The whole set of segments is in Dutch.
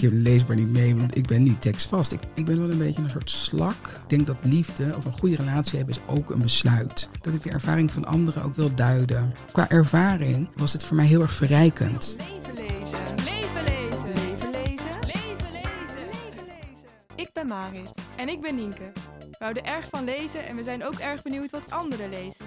Ik lees maar niet mee, want ik ben niet tekstvast. Ik, ik ben wel een beetje een soort slak. Ik denk dat liefde of een goede relatie hebben is ook een besluit. Dat ik de ervaring van anderen ook wil duiden. Qua ervaring was het voor mij heel erg verrijkend. Leven lezen. Leven lezen. Leven lezen. Leven lezen. Leven lezen. Ik ben Marit. En ik ben Nienke. We houden erg van lezen en we zijn ook erg benieuwd wat anderen lezen.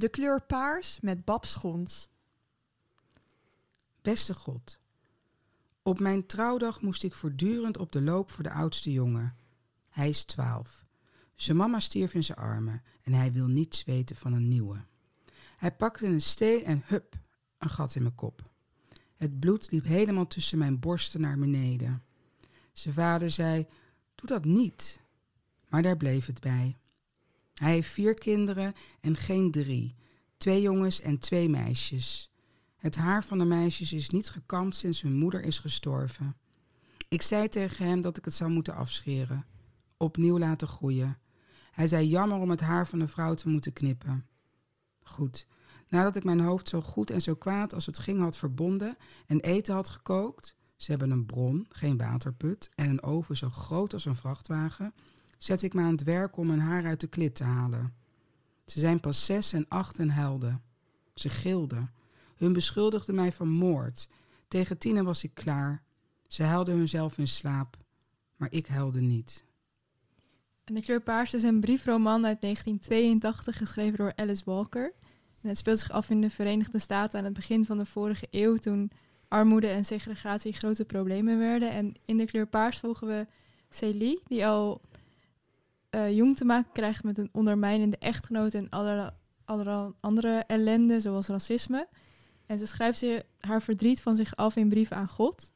De kleur paars met Bab Schons. Beste God, op mijn trouwdag moest ik voortdurend op de loop voor de oudste jongen. Hij is twaalf. Zijn mama stierf in zijn armen en hij wil niets weten van een nieuwe. Hij pakte een steen en hup, een gat in mijn kop. Het bloed liep helemaal tussen mijn borsten naar beneden. Zijn vader zei: Doe dat niet. Maar daar bleef het bij. Hij heeft vier kinderen en geen drie: twee jongens en twee meisjes. Het haar van de meisjes is niet gekamd sinds hun moeder is gestorven. Ik zei tegen hem dat ik het zou moeten afscheren, opnieuw laten groeien. Hij zei jammer om het haar van een vrouw te moeten knippen. Goed, nadat ik mijn hoofd zo goed en zo kwaad als het ging had verbonden en eten had gekookt, ze hebben een bron, geen waterput, en een oven zo groot als een vrachtwagen, zette ik me aan het werk om mijn haar uit de klit te halen. Ze zijn pas zes en acht en huilden. Ze gilden. Hun beschuldigden mij van moord. Tegen tienen was ik klaar. Ze huilden hunzelf in slaap. Maar ik huilde niet. En De kleur paars is een briefroman uit 1982 geschreven door Alice Walker. En het speelt zich af in de Verenigde Staten aan het begin van de vorige eeuw, toen armoede en segregatie grote problemen werden. En in De kleur paars volgen we Celie, die al eh, jong te maken krijgt met een ondermijnende echtgenoot en allerlei andere ellende, zoals racisme. En ze schrijft ze haar verdriet van zich af in brieven aan God.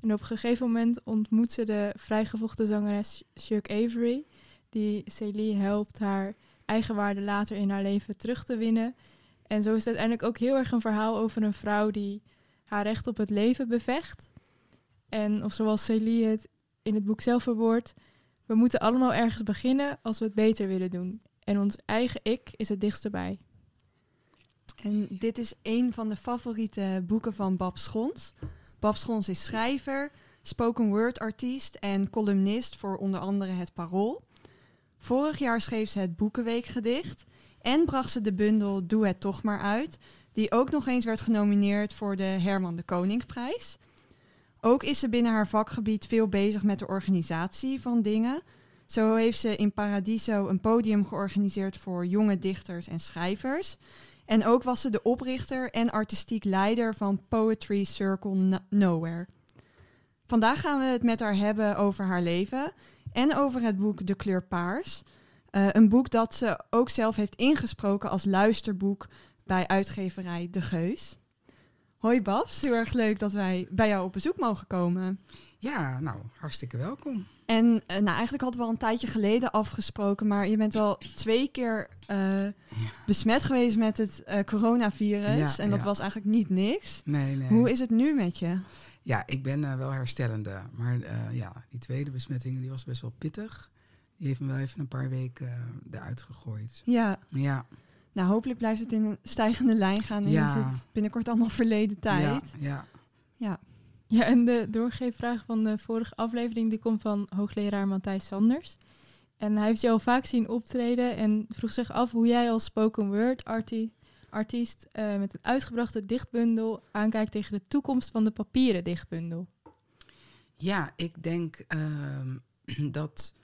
En op een gegeven moment ontmoet ze de vrijgevochten zangeres Chuck Avery, die Celie helpt haar eigenwaarde later in haar leven terug te winnen. En zo is het uiteindelijk ook heel erg een verhaal over een vrouw die haar recht op het leven bevecht. En of zoals Celie het in het boek zelf verwoordt, we moeten allemaal ergens beginnen als we het beter willen doen. En ons eigen ik is het dichtst erbij. En dit is een van de favoriete boeken van Bab Schons. Bab Schons is schrijver, spoken word artiest en columnist voor onder andere Het Parool. Vorig jaar schreef ze het Boekenweekgedicht en bracht ze de bundel Doe het toch maar uit, die ook nog eens werd genomineerd voor de Herman de Koningsprijs. Ook is ze binnen haar vakgebied veel bezig met de organisatie van dingen. Zo heeft ze in Paradiso een podium georganiseerd voor jonge dichters en schrijvers. En ook was ze de oprichter en artistiek leider van Poetry Circle No- Nowhere. Vandaag gaan we het met haar hebben over haar leven en over het boek De Kleur Paars. Eh, een boek dat ze ook zelf heeft ingesproken als luisterboek bij uitgeverij De Geus. Hoi Babs, heel erg leuk dat wij bij jou op bezoek mogen komen. Ja, nou, hartstikke welkom. En eh, nou, eigenlijk hadden we al een tijdje geleden afgesproken, maar je bent wel twee keer eh, besmet geweest met het eh, coronavirus. Ja, en dat ja. was eigenlijk niet niks. Nee, nee. Hoe is het nu met je? Ja, ik ben wel herstellende. Maar ja, die tweede besmetting die was best wel pittig. Die heeft me wel even een paar weken eruit gegooid. Ja, Ja, nou hopelijk blijft het in een stijgende lijn gaan en Ja. is het binnenkort allemaal verleden tijd. Ja, ja. Ja, en de doorgeefvraag van de vorige aflevering die komt van hoogleraar Matthijs Sanders. En hij heeft jou al vaak zien optreden en vroeg zich af hoe jij als spoken word arti artiest eh, met een uitgebrachte dichtbundel aankijkt tegen de toekomst van de papieren dichtbundel. Ja, ik denk ehm, dat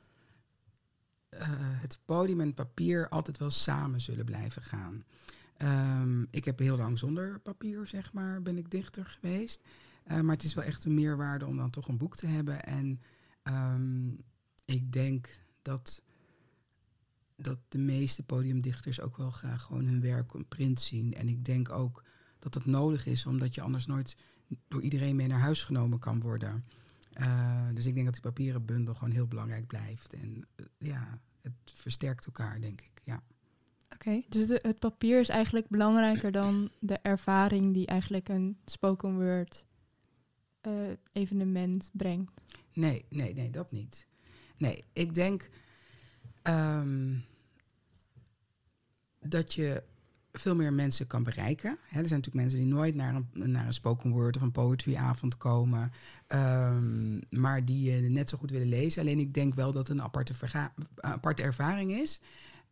eh, het podium en papier altijd wel samen zullen blijven gaan. Ehm, ik heb heel lang zonder papier, zeg maar, ben ik dichter geweest. Eh, maar het is wel echt een meerwaarde om dan toch een boek te hebben. En ehm, ik denk dat, dat de meeste podiumdichters ook wel graag gewoon hun werk in print zien. En ik denk ook dat het nodig is, omdat je anders nooit door iedereen mee naar huis genomen kan worden. Uh, dus ik denk dat die papieren bundel gewoon heel belangrijk blijft. En uh, ja, het versterkt elkaar, denk ik. Ja. Oké, dus de, het papier is eigenlijk belangrijker dan de ervaring die eigenlijk een spoken word uh, evenement brengt. Nee, nee, nee, dat niet. Nee, ik denk um, dat je veel meer mensen kan bereiken. Er zijn natuurlijk mensen die nooit naar een, naar een spoken word of een poetryavond komen, um, maar die uh, net zo goed willen lezen. Alleen ik denk wel dat het een aparte, aparte ervaring is.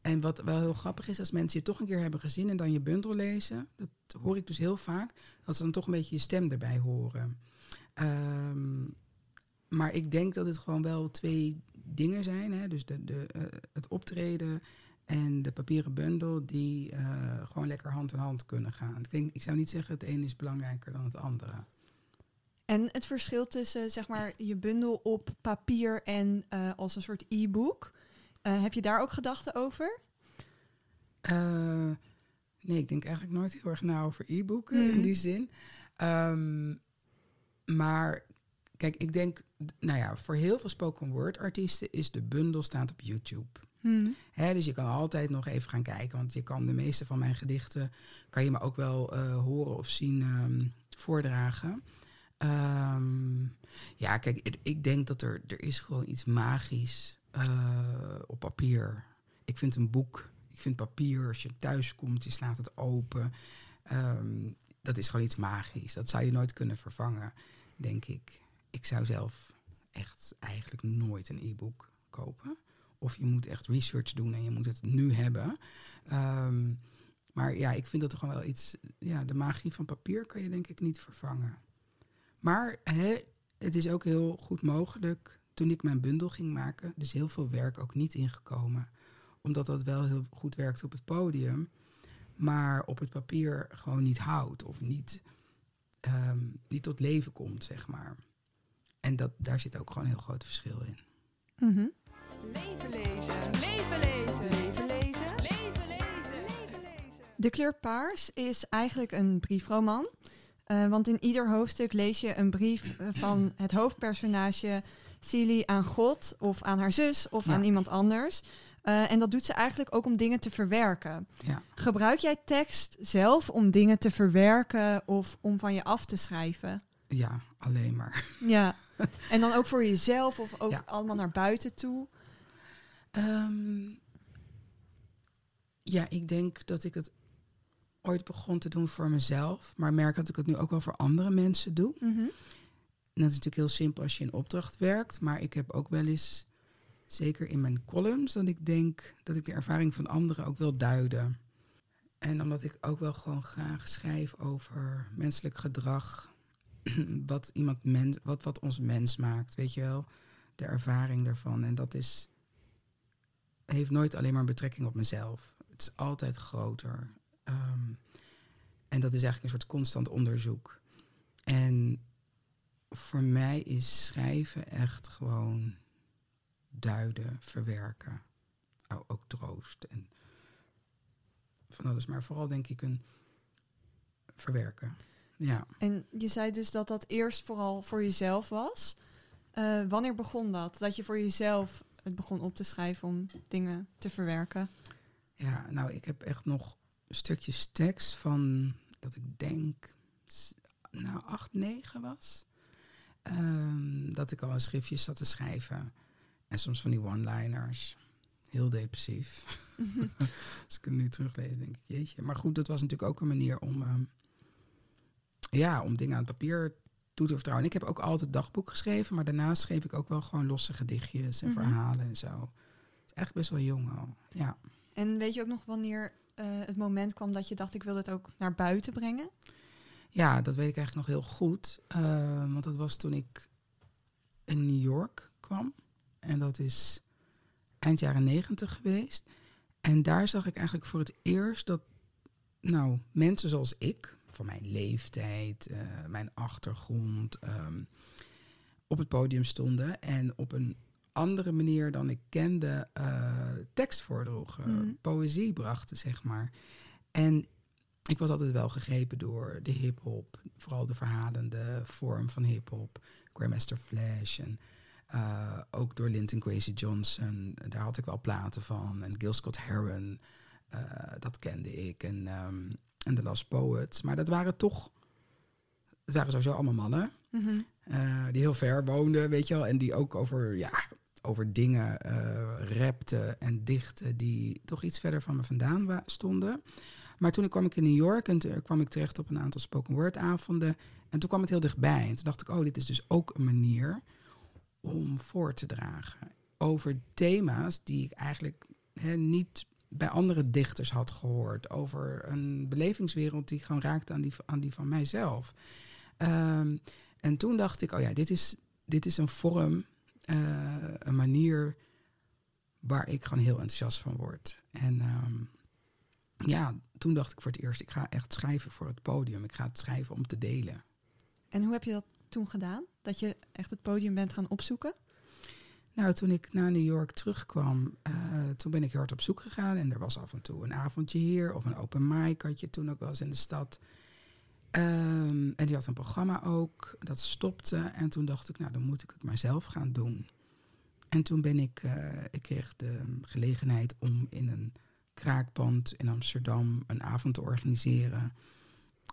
En wat wel heel grappig is, als mensen je toch een keer hebben gezien en dan je bundel lezen, dat hoor ik dus heel vaak, dat ze dan toch een beetje je stem erbij horen. Um, maar ik denk dat het gewoon wel twee dingen zijn. Hè? Dus de, de, uh, het optreden en de papieren bundel, die uh, gewoon lekker hand in hand kunnen gaan. Ik, denk, ik zou niet zeggen het een is belangrijker dan het andere. En het verschil tussen zeg maar, je bundel op papier en uh, als een soort e-book, heb je daar ook gedachten over? nee, ik denk eigenlijk nooit heel erg na over e-boeken mm. in die zin. Um, maar kijk, ik denk, nou ja, voor heel veel spoken word artiesten is de bundel staat op YouTube. Hmm. Dus je kan altijd nog even gaan kijken, want je kan de meeste van mijn gedichten, kan je me ook wel uh, horen of zien um, voordragen. Um, ja, kijk, ik, denk dat er, er is gewoon iets magisch uh, op papier. Ik vind een boek, ik vind papier, als je thuis komt, je slaat het open. Um, dat is gewoon iets magisch. Dat zou je nooit kunnen vervangen, denk ik. Ik zou zelf echt eigenlijk nooit een e-book kopen. Of je moet echt research doen en je moet het nu hebben. Um, maar ja, ik vind dat er gewoon wel iets. Ja, de magie van papier kan je denk ik niet vervangen. Maar hè, het is ook heel goed mogelijk. Toen ik mijn bundel ging maken, dus heel veel werk ook niet ingekomen. Omdat dat wel heel goed werkt op het podium maar op het papier gewoon niet houdt of niet, um, tot leven komt, zeg maar. En dat, daar zit ook gewoon een heel groot verschil in. Mm. Leven lezen, leven lezen, leven lezen, leven lezen, leven lezen. De kleur paars is eigenlijk een briefroman. Uh, want in ieder hoofdstuk lees je een brief van het hoofdpersonage Silly aan God of aan haar zus of ja. aan iemand anders. Uh, en dat doet ze eigenlijk ook om dingen te verwerken. Ja. Gebruik jij tekst zelf om dingen te verwerken of om van je af te schrijven? Ja, alleen maar. Ja. En dan ook voor jezelf of ook ja. allemaal naar buiten toe? Um, ja, ik denk dat ik het ooit begon te doen voor mezelf, maar merk dat ik het nu ook wel voor andere mensen doe. Mm -hmm. En dat is natuurlijk heel simpel als je in opdracht werkt, maar ik heb ook wel eens zeker in mijn columns, dat ik denk dat ik de ervaring van anderen ook wil duiden. En omdat ik ook wel gewoon graag schrijf over menselijk gedrag, wat, iemand mens, wat, wat ons mens maakt, weet je wel, de ervaring daarvan. En dat is, heeft nooit alleen maar betrekking op mezelf. Het is altijd groter. Um, en dat is eigenlijk een soort constant onderzoek. En voor mij is schrijven echt gewoon duiden, verwerken. Oh, ook troost en van alles. Maar vooral denk ik een verwerken. Ja. En je zei dus dat dat eerst vooral voor jezelf was. Uh, wanneer begon dat? Dat je voor jezelf het begon op te schrijven om dingen te verwerken? Ja, nou, ik heb echt nog stukjes tekst van dat ik denk, nou, acht, negen was. Um, dat ik al een schriftje zat te schrijven. En soms van die one-liners. Heel depressief. Als ik het nu teruglees, denk ik, jeetje. Maar goed, dat was natuurlijk ook een manier om, um, ja, om dingen aan het papier toe te vertrouwen. En ik heb ook altijd dagboek geschreven, maar daarnaast schreef ik ook wel gewoon losse gedichtjes en mm -hmm. verhalen en zo. Is echt best wel jong al, ja. En weet je ook nog wanneer uh, het moment kwam dat je dacht, ik wil het ook naar buiten brengen? Ja, dat weet ik eigenlijk nog heel goed. Uh, want dat was toen ik in New York kwam. En dat is eind jaren negentig geweest. En daar zag ik eigenlijk voor het eerst dat nou, mensen zoals ik, van mijn leeftijd, uh, mijn achtergrond, um, op het podium stonden en op een andere manier dan ik kende uh, tekst voordroegen, mm. poëzie brachten, zeg maar. En ik was altijd wel gegrepen door de hip-hop, vooral de verhalende vorm van hip-hop. Grandmaster Flash en uh, ook door Linton Kwesi Johnson. Daar had ik wel platen van. En Gil Scott Heron, uh, dat kende ik. En, um, en The Last Poets. Maar dat waren toch. Het waren sowieso allemaal mannen. Mm -hmm. uh, die heel ver woonden, weet je wel. En die ook over, ja, over dingen rapten en dichten. die toch iets verder van me vandaan stonden. Maar toen kwam ik in New York en toen kwam ik terecht op een aantal spoken word avonden. En toen kwam het heel dichtbij. En toen dacht ik, oh, dit is dus ook een manier om voor te dragen over thema's die ik eigenlijk hè, niet bij andere dichters had gehoord. Over een belevingswereld die gewoon raakte aan die, aan die van mijzelf. Um, en toen dacht ik, oh ja, dit is, dit is een vorm, uh, een manier waar ik gewoon heel enthousiast van word. En um, ja, toen dacht ik voor het eerst, ik ga echt schrijven voor het podium. Ik ga het schrijven om te delen. En hoe heb je dat toen gedaan? Dat je echt het podium bent gaan opzoeken? Nou, toen ik naar New York terugkwam, uh, toen ben ik hard op zoek gegaan. En er was af en toe een avondje hier of een open mic had je toen ook wel eens in de stad. Um, en die had een programma ook, dat stopte. En toen dacht ik, nou dan moet ik het maar zelf gaan doen. En toen ben ik, uh, ik kreeg de gelegenheid om in een kraakpand in Amsterdam een avond te organiseren.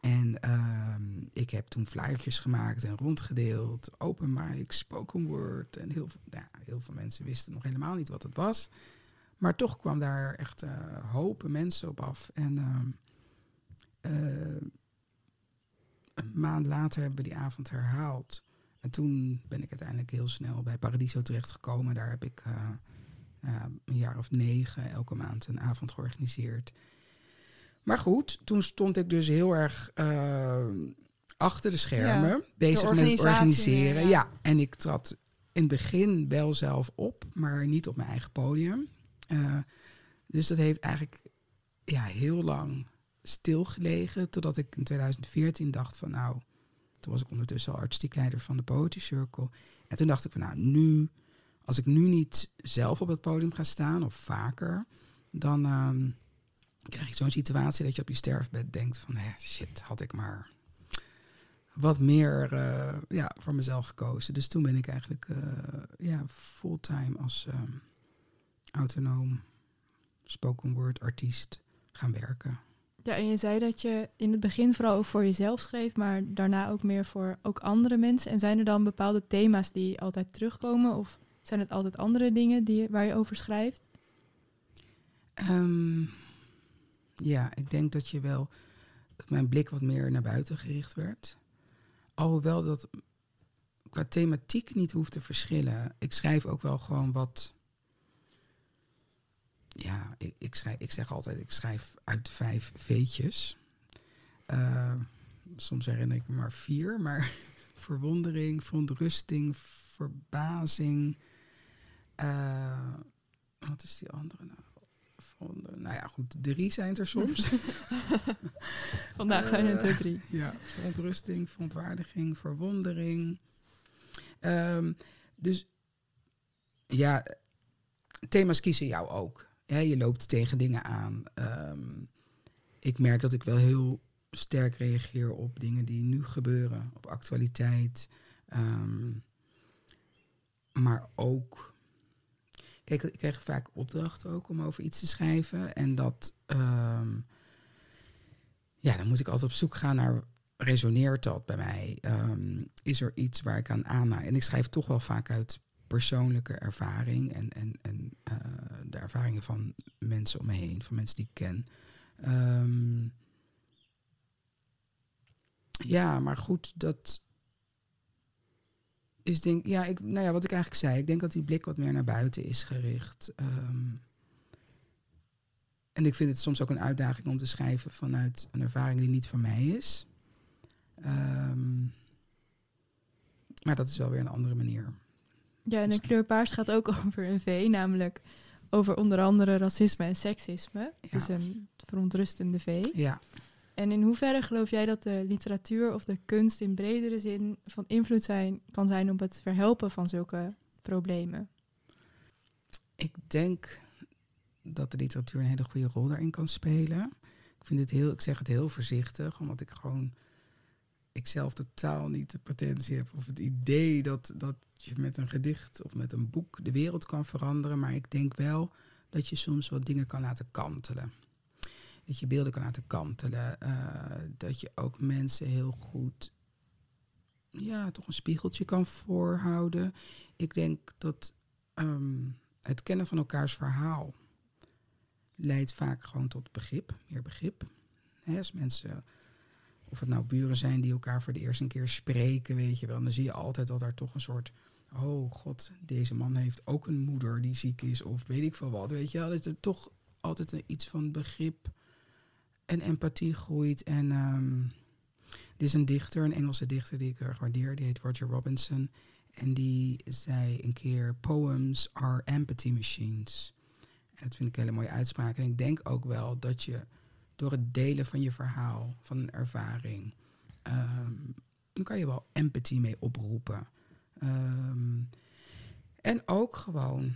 En uh, ik heb toen flyertjes gemaakt en rondgedeeld, open mic, spoken word. En heel, ja, heel veel mensen wisten nog helemaal niet wat het was. Maar toch kwam daar echt uh, hopen mensen op af. En uh, een maand later hebben we die avond herhaald. En toen ben ik uiteindelijk heel snel bij Paradiso terechtgekomen. Daar heb ik uh, een jaar of negen elke maand een avond georganiseerd. Maar goed, toen stond ik dus heel erg uh, achter de schermen, ja, bezig met het organiseren. Ja. ja. en ik trad in het begin wel zelf op, maar niet op mijn eigen podium. Uh, dus dat heeft eigenlijk ja, heel lang stilgelegen, totdat ik in 2014 dacht van nou, toen was ik ondertussen al artistiek leider van de Poetry Circle. En toen dacht ik van nou, nu, als ik nu niet zelf op het podium ga staan, of vaker, dan... Uh, krijg je zo'n situatie dat je op je sterfbed denkt van, hé, shit, had ik maar wat meer uh, ja, voor mezelf gekozen. Dus toen ben ik eigenlijk uh, ja, fulltime als uh, autonoom spoken word artiest gaan werken. Ja, en je zei dat je in het begin vooral ook voor jezelf schreef, maar daarna ook meer voor ook andere mensen. En zijn er dan bepaalde thema's die altijd terugkomen? Of zijn het altijd andere dingen die, waar je over schrijft? Um, ja, ik denk dat je wel dat mijn blik wat meer naar buiten gericht werd. Alhoewel dat qua thematiek niet hoeft te verschillen. Ik schrijf ook wel gewoon wat. Ja, ik, ik, schrijf, ik zeg altijd, ik schrijf uit vijf veetjes. Uh, soms herinner ik me maar vier, maar verwondering, verontrusting, verbazing. Uh, wat is die andere nou? Nou ja, goed, drie zijn er soms. Vandaag zijn het er drie. Ja, verontrusting, verontwaardiging, verwondering. Um, dus ja, thema's kiezen jou ook. Ja, je loopt tegen dingen aan. Um, ik merk dat ik wel heel sterk reageer op dingen die nu gebeuren, op actualiteit. Um, maar ook Ik kreeg vaak opdrachten ook om over iets te schrijven. En dat, um, ja, dan moet ik altijd op zoek gaan naar, resoneert dat bij mij? Um, is er iets waar ik aan aanmaak? En ik schrijf toch wel vaak uit persoonlijke ervaring en, en, en uh, de ervaringen van mensen om me heen, van mensen die ik ken. Um, ja, maar goed, dat, is denk ja, ik, nou ja, wat ik eigenlijk zei, ik denk dat die blik wat meer naar buiten is gericht. Um, en ik vind het soms ook een uitdaging om te schrijven vanuit een ervaring die niet van mij is. Um, maar dat is wel weer een andere manier. Ja, en de kleur paars gaat ook over een V, namelijk over onder andere racisme en seksisme. Ja. Dus een verontrustende V. Ja. En in hoeverre geloof jij dat de literatuur of de kunst in bredere zin van invloed zijn, kan zijn op het verhelpen van zulke problemen? Ik denk dat de literatuur een hele goede rol daarin kan spelen. Ik vind het heel, ik zeg het heel voorzichtig, omdat ik gewoon, ik zelf totaal niet de potentie heb of het idee dat, dat je met een gedicht of met een boek de wereld kan veranderen. Maar ik denk wel dat je soms wat dingen kan laten kantelen. Dat je beelden kan laten kantelen. eh, dat je ook mensen heel goed, ja, toch een spiegeltje kan voorhouden. Ik denk dat ehm, het kennen van elkaars verhaal leidt vaak gewoon tot begrip, meer begrip. Als mensen, of het nou buren zijn die elkaar voor de eerste keer spreken, weet je wel, dan zie je altijd dat er toch een soort, oh god, deze man heeft ook een moeder die ziek is, of weet ik veel wat, weet je wel, dat er toch altijd een, iets van begrip en empathie groeit. En ehm er is een dichter, een Engelse dichter die ik erg waardeer, die heet Roger Robinson. En die zei een keer: Poems are empathy machines. En dat vind ik een hele mooie uitspraak. En ik denk ook wel dat je door het delen van je verhaal, van een ervaring, ehm, dan kan je wel empathy mee oproepen. Ehm, en ook gewoon,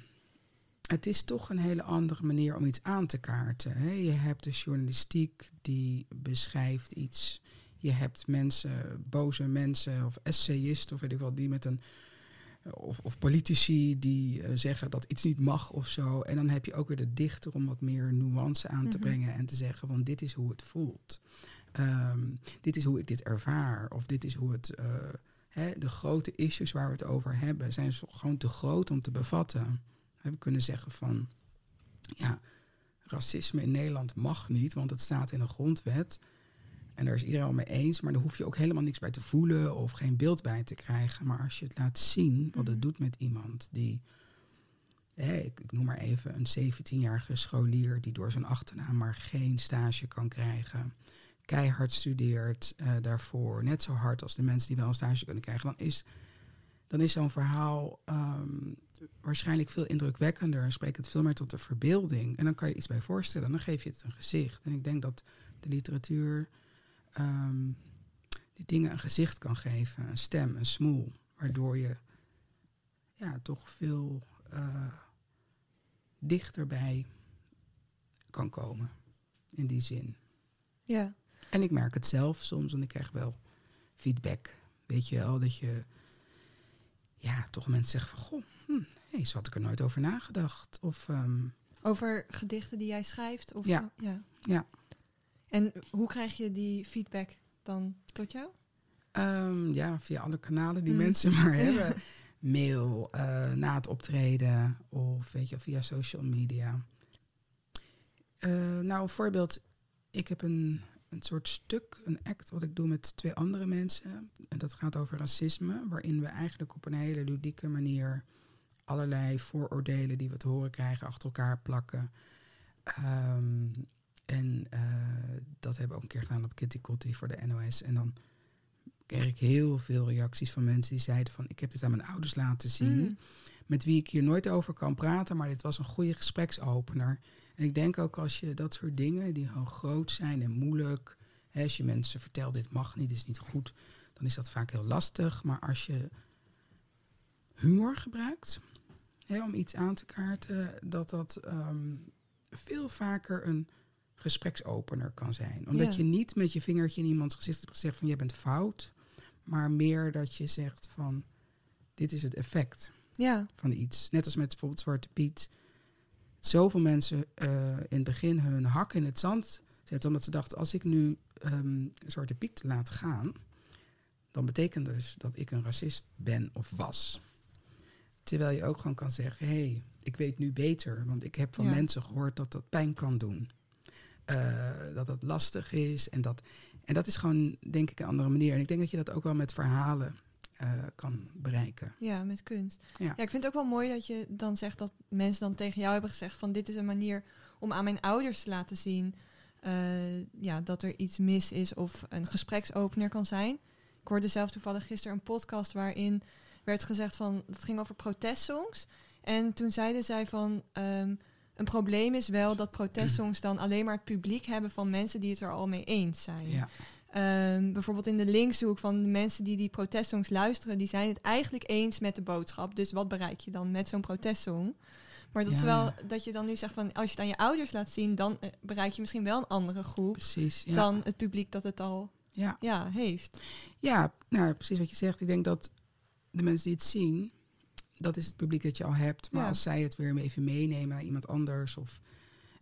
het is toch een hele andere manier om iets aan te kaarten. Hè? Je hebt de journalistiek die beschrijft iets. Je hebt mensen, boze mensen of essayisten of weet ik wel, die met een of, of politici die eh, zeggen dat iets niet mag of zo. En dan heb je ook weer de dichter om wat meer nuance aan te Mhm. brengen en te zeggen van dit is hoe het voelt. Ehm, dit is hoe ik dit ervaar. Of dit is hoe het. eh, hè, de grote issues waar we het over hebben zijn gewoon te groot om te bevatten. We kunnen zeggen van ja, racisme in Nederland mag niet, want het staat in een grondwet. En daar is iedereen al mee eens, maar daar hoef je ook helemaal niks bij te voelen of geen beeld bij te krijgen. Maar als je het laat zien wat het doet met iemand die, ik noem maar even een 17-jarige scholier die door zijn achternaam maar geen stage kan krijgen, keihard studeert eh, daarvoor, net zo hard als de mensen die wel een stage kunnen krijgen, dan is, dan is zo'n verhaal ehm, waarschijnlijk veel indrukwekkender en spreekt het veel meer tot de verbeelding. En dan kan je iets bij voorstellen, dan geef je het een gezicht. En ik denk dat de literatuur ehm, die dingen een gezicht kan geven, een stem, een smoel, waardoor je ja, toch veel eh, dichterbij kan komen in die zin. Ja. En ik merk het zelf soms, want ik krijg wel feedback. Weet je wel, dat je ja, toch mensen zeggen van, goh, hm, hey, zo had ik er nooit over nagedacht. Of ehm, Over gedichten die jij schrijft? Of, Ja. ja. Ja. En hoe krijg je die feedback dan tot jou? Ehm, ja, via alle kanalen die Mm. mensen maar hebben. Mail, eh, na het optreden of weet je, via social media. Eh, nou, een voorbeeld. Ik heb een, een soort stuk, een act wat ik doe met twee andere mensen. En dat gaat over racisme, waarin we eigenlijk op een hele ludieke manier allerlei vooroordelen die we te horen krijgen achter elkaar plakken. Ehm, en eh, dat hebben we ook een keer gedaan op Kitty Kotti voor de NOS. En dan kreeg ik heel veel reacties van mensen die zeiden van... ik heb dit aan mijn ouders laten zien, Mm. met wie ik hier nooit over kan praten... maar dit was een goede gespreksopener. En ik denk ook als je dat soort dingen, die gewoon groot zijn en moeilijk... Hè, als je mensen vertelt, dit mag niet, dit is niet goed... dan is dat vaak heel lastig. Maar als je humor gebruikt hè, om iets aan te kaarten... dat dat ehm, veel vaker een gespreksopener kan zijn. Omdat Ja. je niet met je vingertje in iemands gezicht hebt gezegd van... jij bent fout, maar meer dat je zegt van... dit is het effect Ja. van iets. Net als met bijvoorbeeld Zwarte Piet. Zoveel mensen eh, in het begin hun hak in het zand zetten... omdat ze dachten, als ik nu ehm, Zwarte Piet laat gaan... dan betekent dus dat ik een racist ben of was. Terwijl je ook gewoon kan zeggen... hé, hey, ik weet nu beter, want ik heb van Ja. mensen gehoord dat dat pijn kan doen. Eh, dat dat lastig is. En dat, en dat is gewoon, denk ik, een andere manier. En ik denk dat je dat ook wel met verhalen eh, kan bereiken. Ja, met kunst. Ja. Ja. ik vind het ook wel mooi dat je dan zegt dat mensen dan tegen jou hebben gezegd van dit is een manier om aan mijn ouders te laten zien eh, ja, dat er iets mis is of een gespreksopener kan zijn. Ik hoorde zelf toevallig gisteren een podcast waarin werd gezegd van het ging over protestsongs. En toen zeiden zij van ehm, een probleem is wel dat protestsongs dan alleen maar het publiek hebben van mensen die het er al mee eens zijn. Ja. Ehm, bijvoorbeeld in de linkshoek van de mensen die die protestsongs luisteren, die zijn het eigenlijk eens met de boodschap. Dus wat bereik je dan met zo'n protestsong? Maar dat is wel dat je dan nu zegt van als je het aan je ouders laat zien, dan eh, bereik je misschien wel een andere groep Precies. Ja. dan het publiek dat het al ja. ja, heeft. Ja, nou, precies wat je zegt. Ik denk dat de mensen die het zien, dat is het publiek dat je al hebt. Maar Ja. als zij het weer even meenemen naar iemand anders. Of,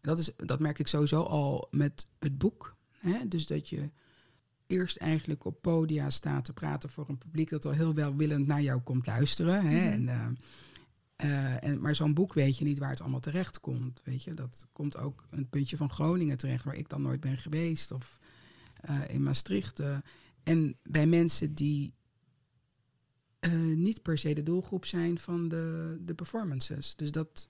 dat, is, dat merk ik sowieso al met het boek. Hè? Dus dat je eerst eigenlijk op podia staat te praten voor een publiek dat al heel welwillend naar jou komt luisteren. Hè? Mhm. En, eh, eh, en, maar zo'n boek weet je niet waar het allemaal terecht komt. Weet je? Dat komt ook een puntje van Groningen terecht, waar ik dan nooit ben geweest. Of eh, in Maastricht. en bij mensen die eh, niet per se de doelgroep zijn van de, de performances. Dus dat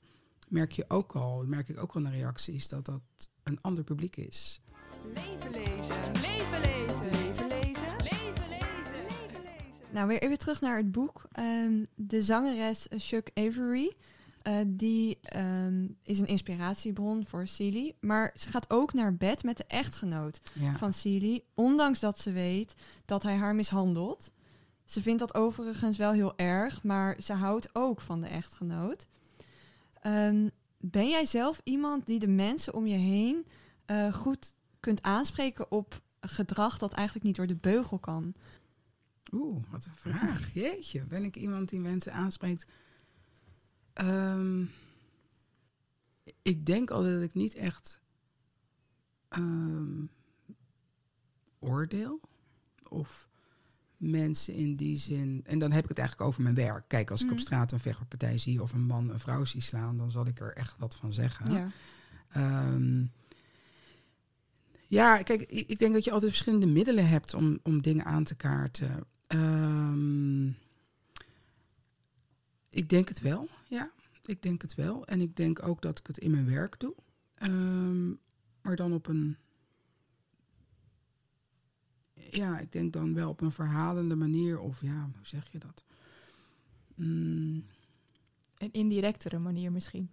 merk je ook al, dat merk ik ook al in de reacties, dat dat een ander publiek is. Leven lezen. Leven lezen. Leven lezen. Leven lezen. Leven lezen. Nou, weer even terug naar het boek. Ehm, de zangeres Chuck Avery, eh, die ehm, is een inspiratiebron voor Celie. Maar ze gaat ook naar bed met de echtgenoot Ja. van Celie, ondanks dat ze weet dat hij haar mishandelt. Ze vindt dat overigens wel heel erg, maar ze houdt ook van de echtgenoot. Ehm, ben jij zelf iemand die de mensen om je heen eh, goed kunt aanspreken op gedrag dat eigenlijk niet door de beugel kan? Oeh, wat een vraag. Jeetje, ben ik iemand die mensen aanspreekt? Ehm, ik denk altijd dat ik niet echt ehm, oordeel. Of mensen in die zin... En dan heb ik het eigenlijk over mijn werk. Kijk, als ik op Mhm. straat een vechtpartij zie... of een man een vrouw zie slaan... dan zal ik er echt wat van zeggen. Ja. Ehm, ja, kijk, ik, ik denk dat je altijd verschillende middelen hebt om, om dingen aan te kaarten. Ehm, ik denk het wel, ja. Ik denk het wel. En ik denk ook dat ik het in mijn werk doe. Ehm, maar dan op een... Ja, ik denk dan wel op een verhalende manier. Of ja, hoe zeg je dat? Mm, Een indirectere manier misschien.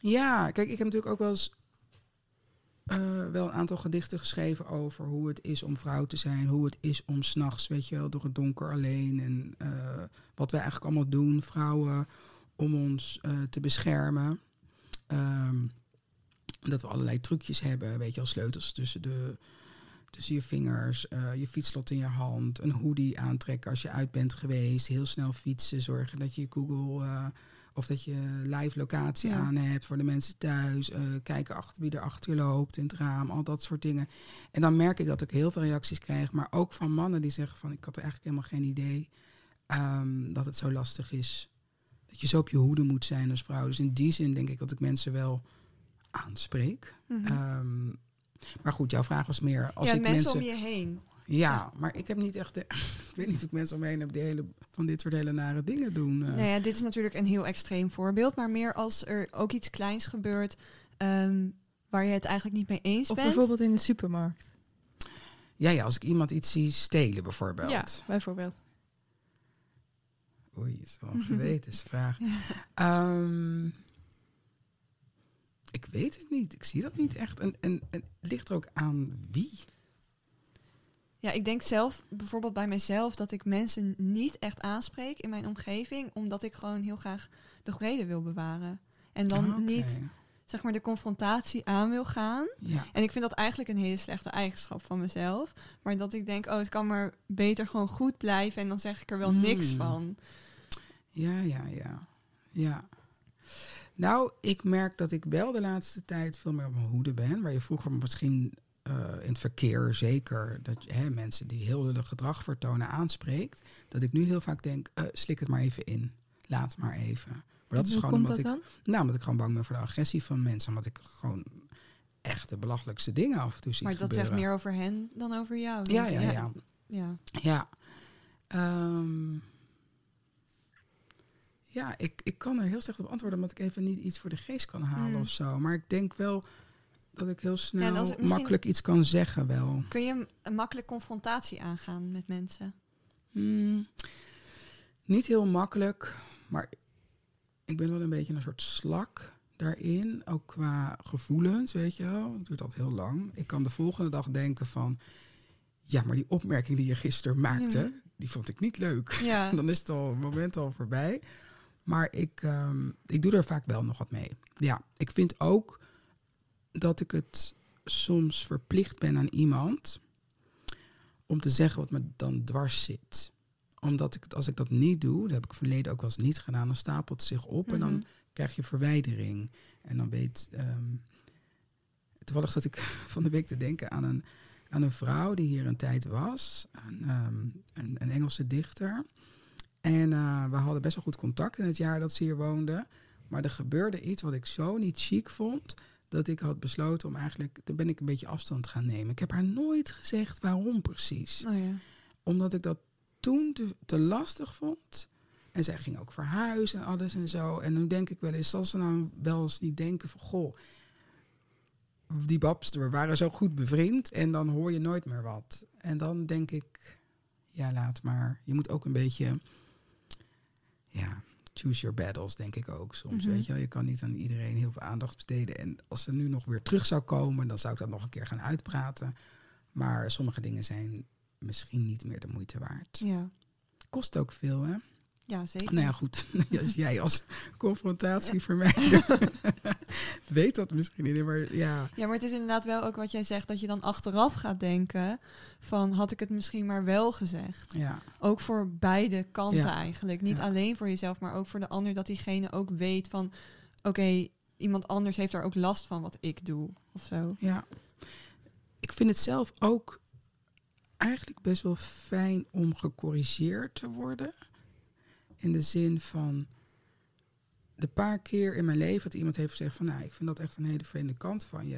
Ja, kijk, ik heb natuurlijk ook wel eens eh, wel een aantal gedichten geschreven over hoe het is om vrouw te zijn, hoe het is om s'nachts, weet je wel, door het donker alleen en eh, wat wij eigenlijk allemaal doen, vrouwen, om ons eh, te beschermen. Ehm, dat we allerlei trucjes hebben, weet je wel, sleutels tussen de tussen je vingers, eh, je fietslot in je hand, een hoodie aantrekken als je uit bent geweest, heel snel fietsen, zorgen dat je Google eh, of dat je live locatie Ja. aan hebt voor de mensen thuis, eh, kijken achter wie er achter je loopt in het raam, al dat soort dingen. En dan merk ik dat ik heel veel reacties krijg, maar ook van mannen die zeggen van ik had eigenlijk helemaal geen idee ehm, dat het zo lastig is. Dat je zo op je hoede moet zijn als vrouw. Dus in die zin denk ik dat ik mensen wel aanspreek. Mhm. Ehm, maar goed, jouw vraag was meer als ja, ik mensen, mensen. om je heen. Ja, maar ik heb niet echt. De, ik weet niet of ik mensen om me heen heb die hele, van dit soort hele nare dingen doen. eh. Nou ja, dit is natuurlijk een heel extreem voorbeeld, maar meer als er ook iets kleins gebeurt ehm, waar je het eigenlijk niet mee eens Of bent. bijvoorbeeld in de supermarkt. Ja, ja, als ik iemand iets zie stelen bijvoorbeeld. Ja, bijvoorbeeld. Oei, is wel een gewetensvraag. Ehm, ik weet het niet. Ik zie dat niet echt. En, en, en het ligt er ook aan wie. Ja, ik denk zelf bijvoorbeeld bij mezelf dat ik mensen niet echt aanspreek in mijn omgeving, omdat ik gewoon heel graag de vrede wil bewaren. En dan Ah, niet zeg maar de confrontatie aan wil gaan. Ja. En ik vind dat eigenlijk een hele slechte eigenschap van mezelf. Maar dat ik denk, oh, het kan maar beter gewoon goed blijven en dan zeg ik er wel niks Hmm. van. Ja, ja, ja. Ja. Nou, ik merk dat ik wel de laatste tijd veel meer op mijn hoede ben. Waar je vroeger misschien eh, in het verkeer zeker dat hè, mensen die heel lullig gedrag vertonen aanspreekt. Dat ik nu heel vaak denk, eh, slik het maar even in. Laat maar even. Maar dat is Hoe gewoon omdat dat ik, dan? nou, omdat ik gewoon bang ben voor de agressie van mensen. Omdat ik gewoon echt de belachelijkste dingen af en toe zie Maar dat gebeuren. zegt meer over hen dan over jou. Ja, ja, ik. ja. ja. Ja. Ehm, ja, ik, ik kan er heel slecht op antwoorden, omdat ik even niet iets voor de geest kan halen Hmm. of zo. Maar ik denk wel dat ik heel snel als makkelijk iets kan zeggen wel. Kun je een- makkelijk confrontatie aangaan met mensen? Hmm, niet heel makkelijk, maar ik ben wel een beetje een soort slak daarin. Ook qua gevoelens, weet je wel. Het duurt altijd heel lang. Ik kan de volgende dag denken van... Ja, maar die opmerking die je gisteren maakte, Mhm. die vond ik niet leuk. Ja. Dan is het al moment al voorbij. Maar ik, ehm, ik doe er vaak wel nog wat mee. Ja, ik vind ook dat ik het soms verplicht ben aan iemand om te zeggen wat me dan dwars zit. Omdat ik als ik dat niet doe, dat heb ik verleden ook wel eens niet gedaan, dan stapelt het zich op en dan Mhm. krijg je verwijdering. En dan weet. ehm, toevallig zat ik van de week te denken aan een, aan een vrouw die hier een tijd was, een, ehm, een, een Engelse dichter. En eh, we hadden best wel goed contact in het jaar dat ze hier woonde. Maar er gebeurde iets wat ik zo niet chic vond. Dat ik had besloten om eigenlijk. Dan ben ik een beetje afstand gaan nemen. Ik heb haar nooit gezegd waarom precies Oh ja. omdat ik dat toen te, te lastig vond. En zij ging ook verhuizen en alles en zo. En nu denk ik wel eens, zal ze nou wel eens niet denken van... Goh, die babs, we waren zo goed bevriend en dan hoor je nooit meer wat. En dan denk ik, ja, laat maar. Je moet ook een beetje, ja, choose your battles, denk ik ook soms. Mhm. Weet je wel, je kan niet aan iedereen heel veel aandacht besteden. En als ze nu nog weer terug zou komen, dan zou ik dat nog een keer gaan uitpraten. Maar sommige dingen zijn misschien niet meer de moeite waard. Ja. Kost ook veel, hè? Ja, zeker. Nou ja, goed. Als jij als confrontatie vermijden weet dat misschien niet, maar ja. Ja, maar het is inderdaad wel ook wat jij zegt, dat je dan achteraf gaat denken van had ik het misschien maar wel gezegd. ja. Ook voor beide kanten Ja. eigenlijk. Niet Ja. alleen voor jezelf, maar ook voor de ander, dat diegene ook weet van oké, iemand anders heeft daar ook last van wat ik doe of zo. Ja. Ik vind het zelf ook eigenlijk best wel fijn om gecorrigeerd te worden. In de zin van de paar keer in mijn leven dat iemand heeft gezegd van nou, ik vind dat echt een hele vreemde kant van je.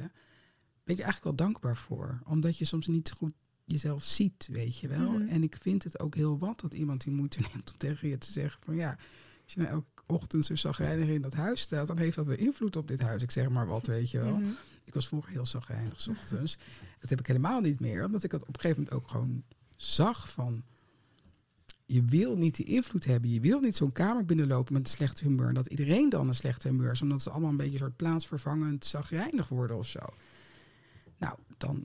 Ben je eigenlijk wel dankbaar voor. Omdat je soms niet goed jezelf ziet, weet je wel. Mhm. En ik vind het ook heel wat dat iemand die moeite neemt om tegen je te zeggen van ja, als je nou elke ochtend zo zagrijnig in dat huis stelt, dan heeft dat een invloed op dit huis. Ik zeg maar wat, weet je wel. Mhm. Ik was vroeger heel zagrijnig ochtends. dat heb ik helemaal niet meer. Omdat ik het op een gegeven moment ook gewoon zag van... Je wil niet die invloed hebben. Je wil niet zo'n kamer binnenlopen met een slecht humeur. En dat iedereen dan een slecht humeur is. Omdat ze allemaal een beetje een soort plaatsvervangend zagrijnig worden of zo. Nou, dan...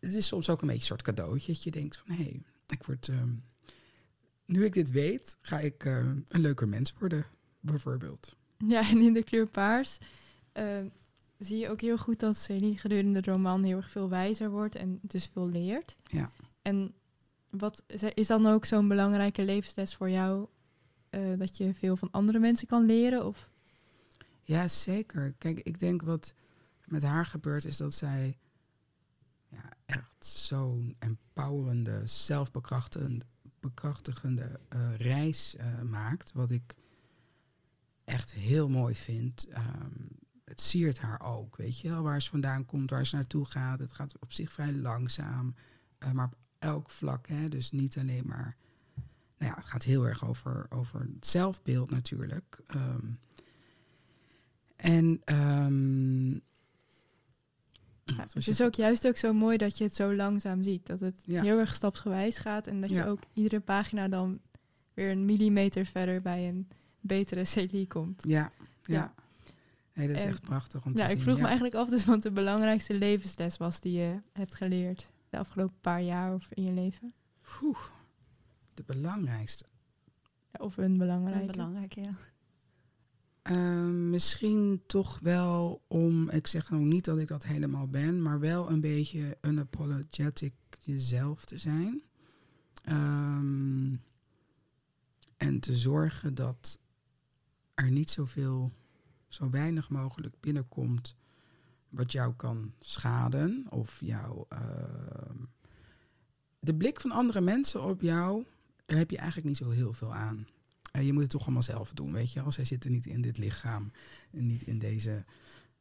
Het is soms ook een beetje een soort cadeautje. Dat je denkt van, hé, hey, ik word... ehm, nu ik dit weet, ga ik eh, een leuker mens worden, bijvoorbeeld. Ja, en in de kleur paars eh, zie je ook heel goed dat Celine gedurende de roman heel erg veel wijzer wordt en dus veel leert. Ja. En wat is- dan ook zo'n belangrijke levensles voor jou eh, dat je veel van andere mensen kan leren? Of Ja, zeker. Kijk, ik denk wat met haar gebeurt is dat zij ja, echt zo'n empowerende, zelfbekrachtigende bekrachtigende, eh, reis eh, maakt. Wat ik echt heel mooi vind. Ehm, het siert haar ook, weet je wel. Waar ze vandaan komt, waar ze naartoe gaat. Het gaat op zich vrij langzaam. maar elk vlak, hè. Dus niet alleen maar... Nou ja, het gaat heel erg over, over het zelfbeeld natuurlijk. Ehm, en Ja, was het is ook juist ook zo mooi dat je het zo langzaam ziet. Dat het Ja. heel erg stapsgewijs gaat. En dat je ook iedere pagina dan weer een millimeter verder bij een betere Celie komt. Ja, ja. Nee, dat is En- echt prachtig om te Ja, zien. ik vroeg me eigenlijk af dus wat de belangrijkste levensles was die je hebt geleerd de afgelopen paar jaar of in je leven. Oeh, de belangrijkste. Ja, of een belangrijke. Belangrijk, ja. Ehm, misschien toch wel om, ik zeg nou niet dat ik dat helemaal ben, maar wel een beetje unapologetic jezelf te zijn. Ehm, en te zorgen dat er niet zoveel, zo weinig mogelijk binnenkomt wat jou kan schaden of jou. ehm, de blik van andere mensen op jou, daar heb je eigenlijk niet zo heel veel aan. Eh, je moet het toch allemaal zelf doen, weet je wel. Zij zitten niet in dit lichaam en niet in deze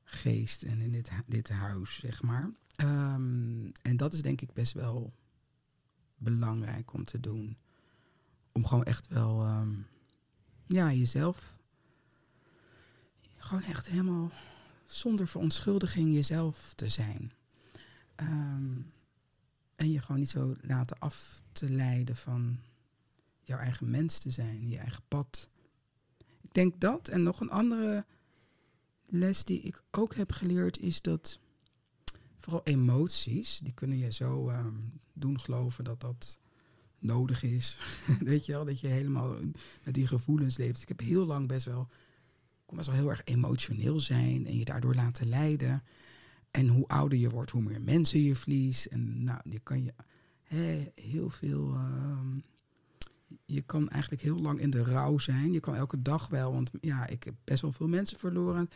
geest en in dit, dit huis, zeg maar. Ehm, en dat is denk ik best wel belangrijk om te doen. Om gewoon echt wel, ehm, ja, jezelf gewoon echt helemaal zonder verontschuldiging jezelf te zijn. Ehm, en je gewoon niet zo laten af te leiden van jouw eigen mens te zijn, je eigen pad. Ik denk dat. En nog een andere les die ik ook heb geleerd is dat vooral emoties, die kunnen je zo ehm, doen geloven dat dat nodig is. Weet je wel, dat je helemaal met die gevoelens leeft. Ik heb heel lang best wel, kon best wel heel erg emotioneel zijn en je daardoor laten leiden. En hoe ouder je wordt, hoe meer mensen je verliest. En nou, je kan je heel veel. ehm, je kan eigenlijk heel lang in de rouw zijn. Je kan elke dag wel, want ja, ik heb best wel veel mensen verloren.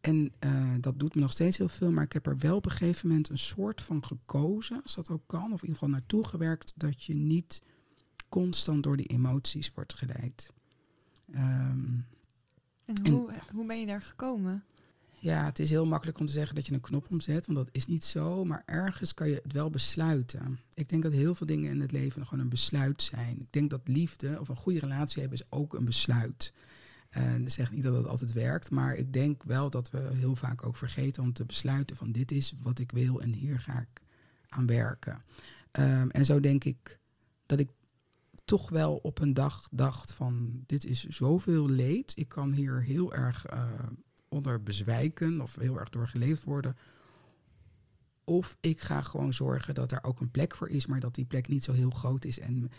En eh, dat doet me nog steeds heel veel. Maar ik heb er wel op een gegeven moment een soort van gekozen, als dat ook kan. Of in ieder geval naartoe gewerkt, dat je niet constant door die emoties wordt geleid. Ehm, En En- hoe, hoe ben je daar gekomen? ja, het is heel makkelijk om te zeggen dat je een knop omzet, want dat is niet zo. Maar ergens kan je het wel besluiten. Ik denk dat heel veel dingen in het leven gewoon een besluit zijn. Ik denk dat liefde of een goede relatie hebben is ook een besluit. En dat zegt niet dat het altijd werkt, maar ik denk wel dat we heel vaak ook vergeten om te besluiten van dit is wat ik wil en hier ga ik aan werken. Ehm, en zo denk ik dat ik toch wel op een dag dacht van dit is zoveel leed. Ik kan hier heel erg eh, onder bezwijken of heel erg door geleefd worden. Of ik ga gewoon zorgen dat er ook een plek voor is, maar dat die plek niet zo heel groot is en,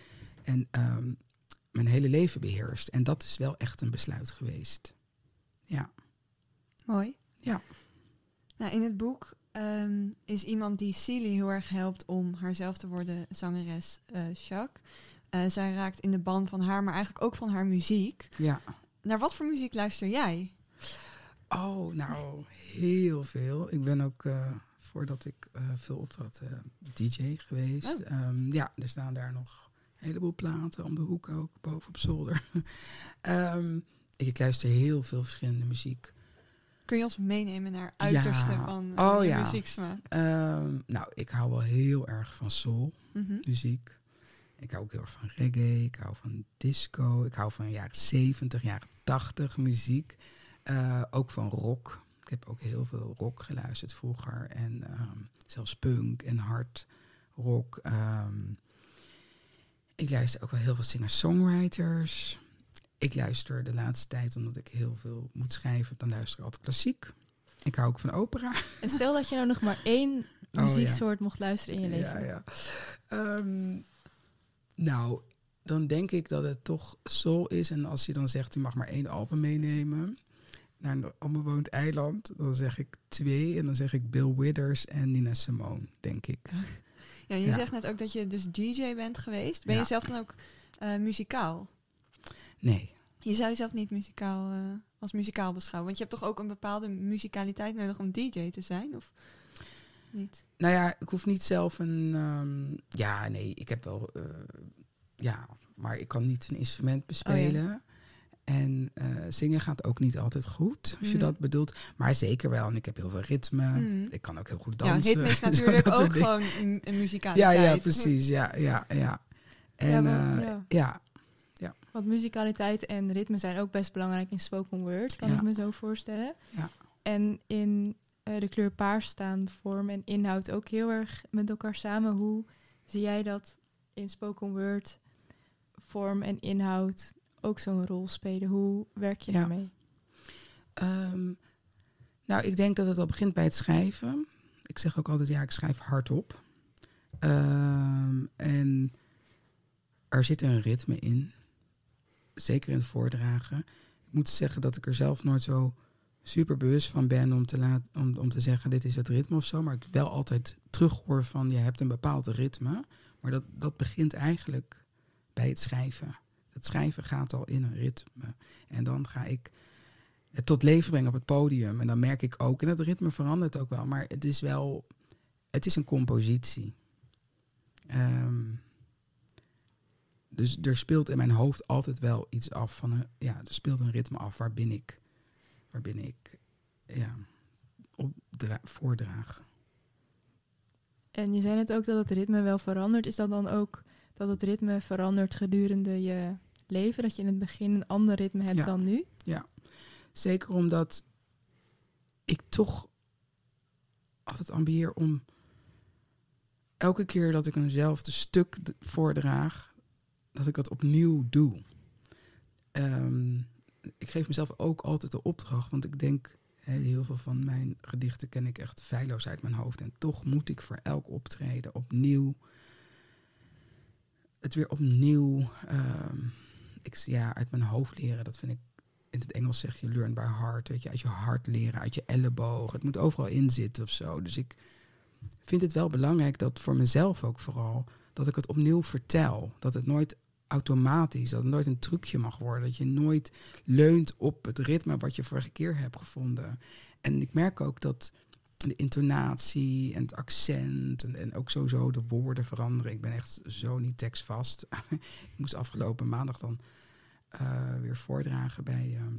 en ehm, mijn hele leven beheerst. En dat is wel echt een besluit geweest. Ja. Mooi. Ja. Nou, in het boek ehm, is iemand die Celie heel erg helpt om haarzelf te worden zangeres eh Jacques. Eh, zij raakt in de ban van haar, maar eigenlijk ook van haar muziek. Ja. Naar wat voor muziek luister jij? Oh, nou, heel veel. Ik ben ook, eh, voordat ik eh, veel optrad, DJ geweest. Oh. Ehm, ja, er staan daar nog een heleboel platen om de hoek ook, boven op zolder. Ehm, ik luister heel veel verschillende muziek. Kun je ons meenemen naar uiterste Ja. van Oh, ja. muzieksmaak? Ehm, nou, ik hou wel heel erg van soul Mhm. muziek. Ik hou ook heel erg van reggae. Ik hou van disco. Ik hou van jaren 70, jaren 80 muziek. Eh, ook van rock. Ik heb ook heel veel rock geluisterd vroeger. En ehm, zelfs punk en hard rock. Ehm, ik luister ook wel heel veel singer-songwriters. Ik luister de laatste tijd, omdat ik heel veel moet schrijven, dan luister ik altijd klassiek. Ik hou ook van opera. En stel dat je nou nog maar één ja. muzieksoort mocht luisteren in je leven. Ja, ja. Ehm, nou, dan denk ik dat het toch soul is. En als je dan zegt, je mag maar één album meenemen naar een onbewoond eiland, dan zeg ik twee. En dan zeg ik Bill Withers en Nina Simone, denk ik. Ja, je Ja. zegt net ook dat je dus DJ bent geweest. Ben Ja. je zelf dan ook eh, muzikaal? Nee. Je zou jezelf niet muzikaal eh, als muzikaal beschouwen. Want je hebt toch ook een bepaalde muzikaliteit nodig om DJ te zijn? Of niet? Nou ja, ik hoef niet zelf een. ehm, ja, nee, ik heb wel. eh, ja, maar ik kan niet een instrument bespelen. En eh, zingen gaat ook niet altijd goed, als je Mhm. dat bedoelt. Maar zeker wel. En ik heb heel veel ritme. Mhm. Ik kan ook heel goed Ja, dansen. ritme is natuurlijk ook gewoon een, een Ja, muzikaliteit. ja, precies. Ja, ja, ja. En maar- eh, ja. ja. Want muzikaliteit en ritme zijn ook best belangrijk in spoken word, kan Ja. ik me zo voorstellen. Ja. En in eh, de kleur paars staan vorm en inhoud ook heel erg met elkaar samen. Hoe zie jij dat in spoken word vorm en inhoud ook zo'n rol spelen? Hoe werk je Ja. daarmee? Ehm, nou, ik denk dat het al begint bij het schrijven. Ik zeg ook altijd, ja, ik schrijf hardop. Ehm, en er zit een ritme in. Zeker in het voordragen. Ik moet zeggen dat ik er zelf nooit zo super bewust van ben om te, laat, om, om te zeggen, dit is het ritme of zo. Maar ik wel altijd terughoor van, je hebt een bepaald ritme. Maar dat, dat begint eigenlijk bij het schrijven. Het schrijven gaat al in een ritme. En dan ga ik het tot leven brengen op het podium. En dan merk ik ook, en het ritme verandert ook wel, maar het is wel, het is een compositie. Ehm, dus er speelt in mijn hoofd altijd wel iets af van, een, ja, er speelt een ritme af waarbinnen ik, waarbinnen ik, ja, voordraag. En je zei net ook dat het ritme wel verandert. Is dat dan ook dat het ritme verandert gedurende je leven? Dat je in het begin een ander ritme hebt Ja. dan nu? Zeker omdat ik toch altijd ambieer om elke keer dat ik eenzelfde stuk voordraag, dat ik dat opnieuw doe. Ehm, ik geef mezelf ook altijd de opdracht, want ik denk, heel veel van mijn gedichten ken ik echt feilloos uit mijn hoofd. En toch moet ik voor elk optreden opnieuw het weer opnieuw ehm, ik, ja, uit mijn hoofd leren. Dat vind ik, in het Engels zeg je learn by heart. Weet je, uit je hart leren, uit je elleboog. Het moet overal in zitten of zo. Dus ik vind het wel belangrijk dat voor mezelf ook vooral, dat ik het opnieuw vertel. Dat het nooit automatisch, dat het nooit een trucje mag worden. Dat je nooit leunt op het ritme wat je vorige keer hebt gevonden. En ik merk ook dat de intonatie en het accent en, en ook sowieso de woorden veranderen. Ik ben echt zo niet tekstvast. ik moest afgelopen maandag dan eh, weer voordragen bij ehm,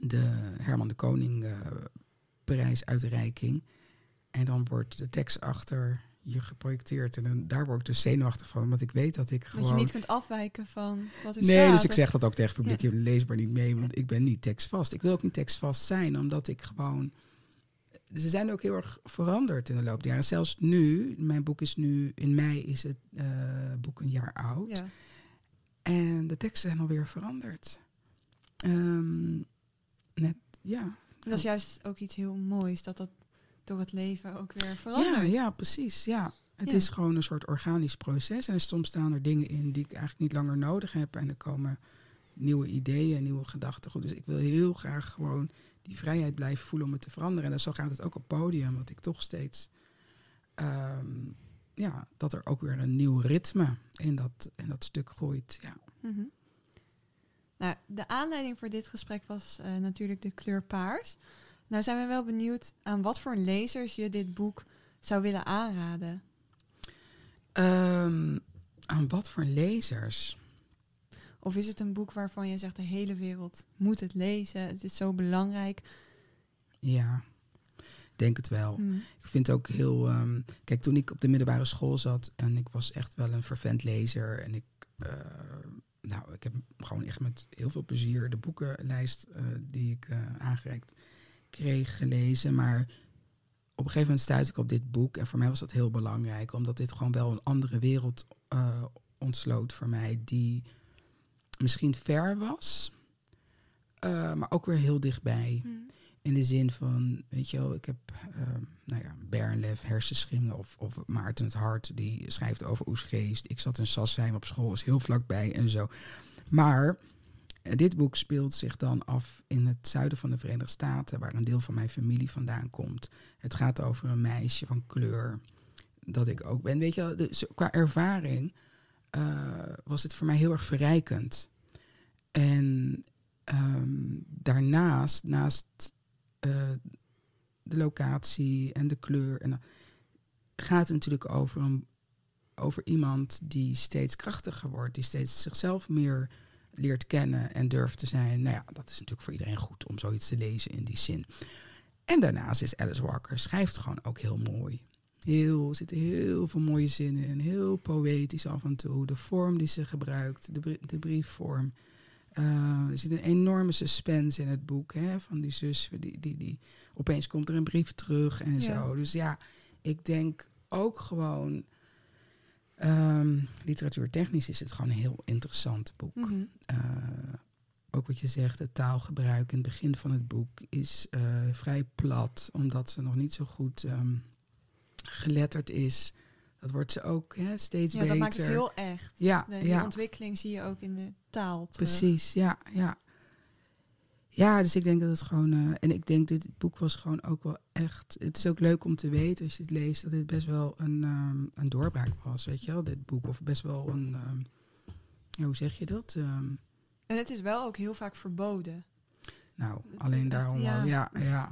de Herman de Koning uh, prijsuitreiking. En dan wordt de tekst achter je geprojecteerd. En dan, daar word ik dus zenuwachtig van. Want ik weet dat ik gewoon... Dat je niet kunt afwijken van wat er nee, staat. dus ik zeg dat ook tegen het publiek. Je leest maar niet mee, want ik ben niet tekstvast. Ik wil ook niet tekstvast zijn, omdat ik gewoon... Ze zijn ook heel erg veranderd in de loop der jaren. Zelfs nu, mijn boek is nu... In mei is het uh, boek een jaar oud. Ja. En de teksten zijn alweer veranderd. Um, net, ja. Dat is juist ook iets heel moois, dat dat door het leven ook weer verandert. Ja, ja precies. Ja. Het Ja. is gewoon een soort organisch proces. En soms staan er dingen in die ik eigenlijk niet langer nodig heb. En er komen nieuwe ideeën, nieuwe gedachten. Goed, dus ik wil heel graag gewoon die vrijheid blijven voelen om het te veranderen. En zo gaat het ook op podium, want ik toch steeds... ehm, ja, dat er ook weer een nieuw ritme in dat, in dat stuk groeit. Ja. Mhm. Nou, de aanleiding voor dit gesprek was eh, natuurlijk de kleur paars. Nou zijn we wel benieuwd aan wat voor lezers je dit boek zou willen aanraden. Ehm, aan wat voor lezers? Of is het een boek waarvan je zegt de hele wereld moet het lezen, het is zo belangrijk. Ja, denk het wel. Hmm. Ik vind ook heel. ehm, kijk, toen ik op de middelbare school zat en ik was echt wel een fervent lezer. En ik, eh, nou, ik heb gewoon echt met heel veel plezier de boekenlijst eh, die ik eh, aangereikt kreeg gelezen. Maar op een gegeven moment stuitte ik op dit boek. En voor mij was dat heel belangrijk, omdat dit gewoon wel een andere wereld eh, ontsloot voor mij. Die misschien ver was, eh, maar ook weer heel dichtbij. Hmm. In de zin van, weet je wel, ik heb, ehm, nou ja, Bernlef, Hersenschimmen of, of Maarten het Hart, die schrijft over oesgeest. Ik zat in Sassheim op school, was heel vlakbij en zo. Maar dit boek speelt zich dan af in het zuiden van de Verenigde Staten, waar een deel van mijn familie vandaan komt. Het gaat over een meisje van kleur, dat ik ook ben. Weet je dus qua ervaring eh, was het voor mij heel erg verrijkend. En ehm, daarnaast, naast eh, de locatie en de kleur. En dan gaat het natuurlijk over, over iemand die steeds krachtiger wordt, die steeds zichzelf meer leert kennen en durft te zijn. Nou ja, dat is natuurlijk voor iedereen goed om zoiets te lezen in die zin. En daarnaast is Alice Walker schrijft gewoon ook heel mooi. Heel, er zitten heel veel mooie zinnen in, heel poëtisch af en toe. De vorm die ze gebruikt, de, brie- de briefvorm. Eh, er zit een enorme suspense in het boek hè, van die zus. Die, die, die, opeens komt er een brief terug en Ja. zo. Dus ja, ik denk ook gewoon. Ehm, literatuurtechnisch is het gewoon een heel interessant boek. Mhm. Eh, ook wat je zegt, het taalgebruik in het begin van het boek is eh, vrij plat, omdat ze nog niet zo goed ehm, geletterd is. Dat wordt ze ook hè, steeds Ja, beter. dat maakt het heel echt. Ja, De, ja. ontwikkeling zie je ook in de taal. terug. Precies, ja, ja. Ja, dus ik denk dat het gewoon... eh, en ik denk dit boek was gewoon ook wel echt... Het is ook leuk om te weten als je het leest... dat dit best wel een, ehm, een doorbraak was, weet je wel, dit boek. Of best wel een... ehm, ja, hoe zeg je dat? Ehm, En het is wel ook heel vaak verboden. nou, Het alleen echt, daarom ja. al. Ja, ja.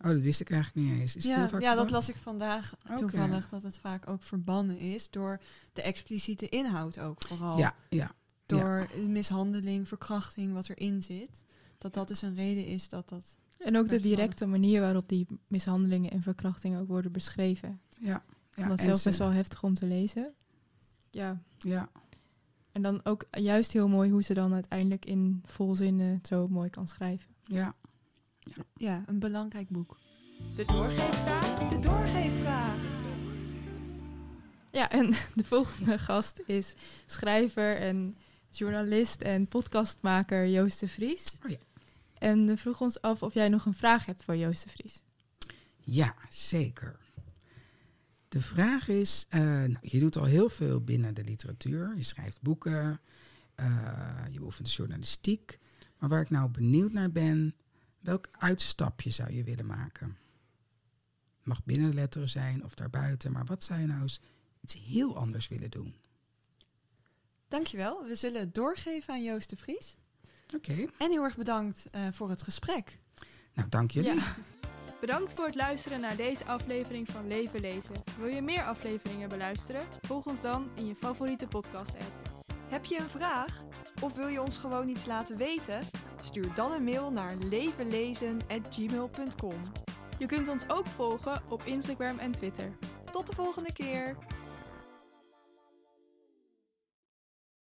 Oh, dat wist ik eigenlijk niet eens. Is het ja, heel vaak ja, dat las ik vandaag toevallig, dat het vaak ook verbannen is door de expliciete inhoud ook vooral. Ja, ja. Door mishandeling, verkrachting, wat erin zit. Dat dat dus een reden is dat dat... En ook de directe manier waarop die mishandelingen en verkrachtingen ook worden beschreven. ja, ja. dat en zelf ze- best wel heftig om te lezen. Ja. Ja, En dan ook juist heel mooi hoe ze dan uiteindelijk in volzinnen zo mooi kan schrijven. ja. Ja, een belangrijk boek. De doorgeefvraag. De doorgeefvraag. Ja, en de volgende gast is schrijver en journalist en podcastmaker Joost de Vries. Oh ja. En we vroegen ons af of jij nog een vraag hebt voor Joost de Vries. Ja, zeker. De vraag is, eh, nou, je doet al heel veel binnen de literatuur. Je schrijft boeken, eh, je beoefent de journalistiek. Maar waar ik nou benieuwd naar ben, welk uitstapje zou je willen maken? Mag binnen de letteren zijn of daarbuiten, maar wat zou je nou eens iets heel anders willen doen? Dankjewel. We zullen het doorgeven aan Joost de Vries. Oké, En heel erg bedankt eh, voor het gesprek. nou dank jullie. Ja. Bedankt voor het luisteren naar deze aflevering van Leven Lezen. Wil je meer afleveringen beluisteren? Volg ons dan in je favoriete podcast-app. Heb je een vraag? Of wil je ons gewoon iets laten weten? Stuur dan een mail naar levenlezen.gmail.com. Je kunt ons ook volgen op Instagram en Twitter. Tot de volgende keer!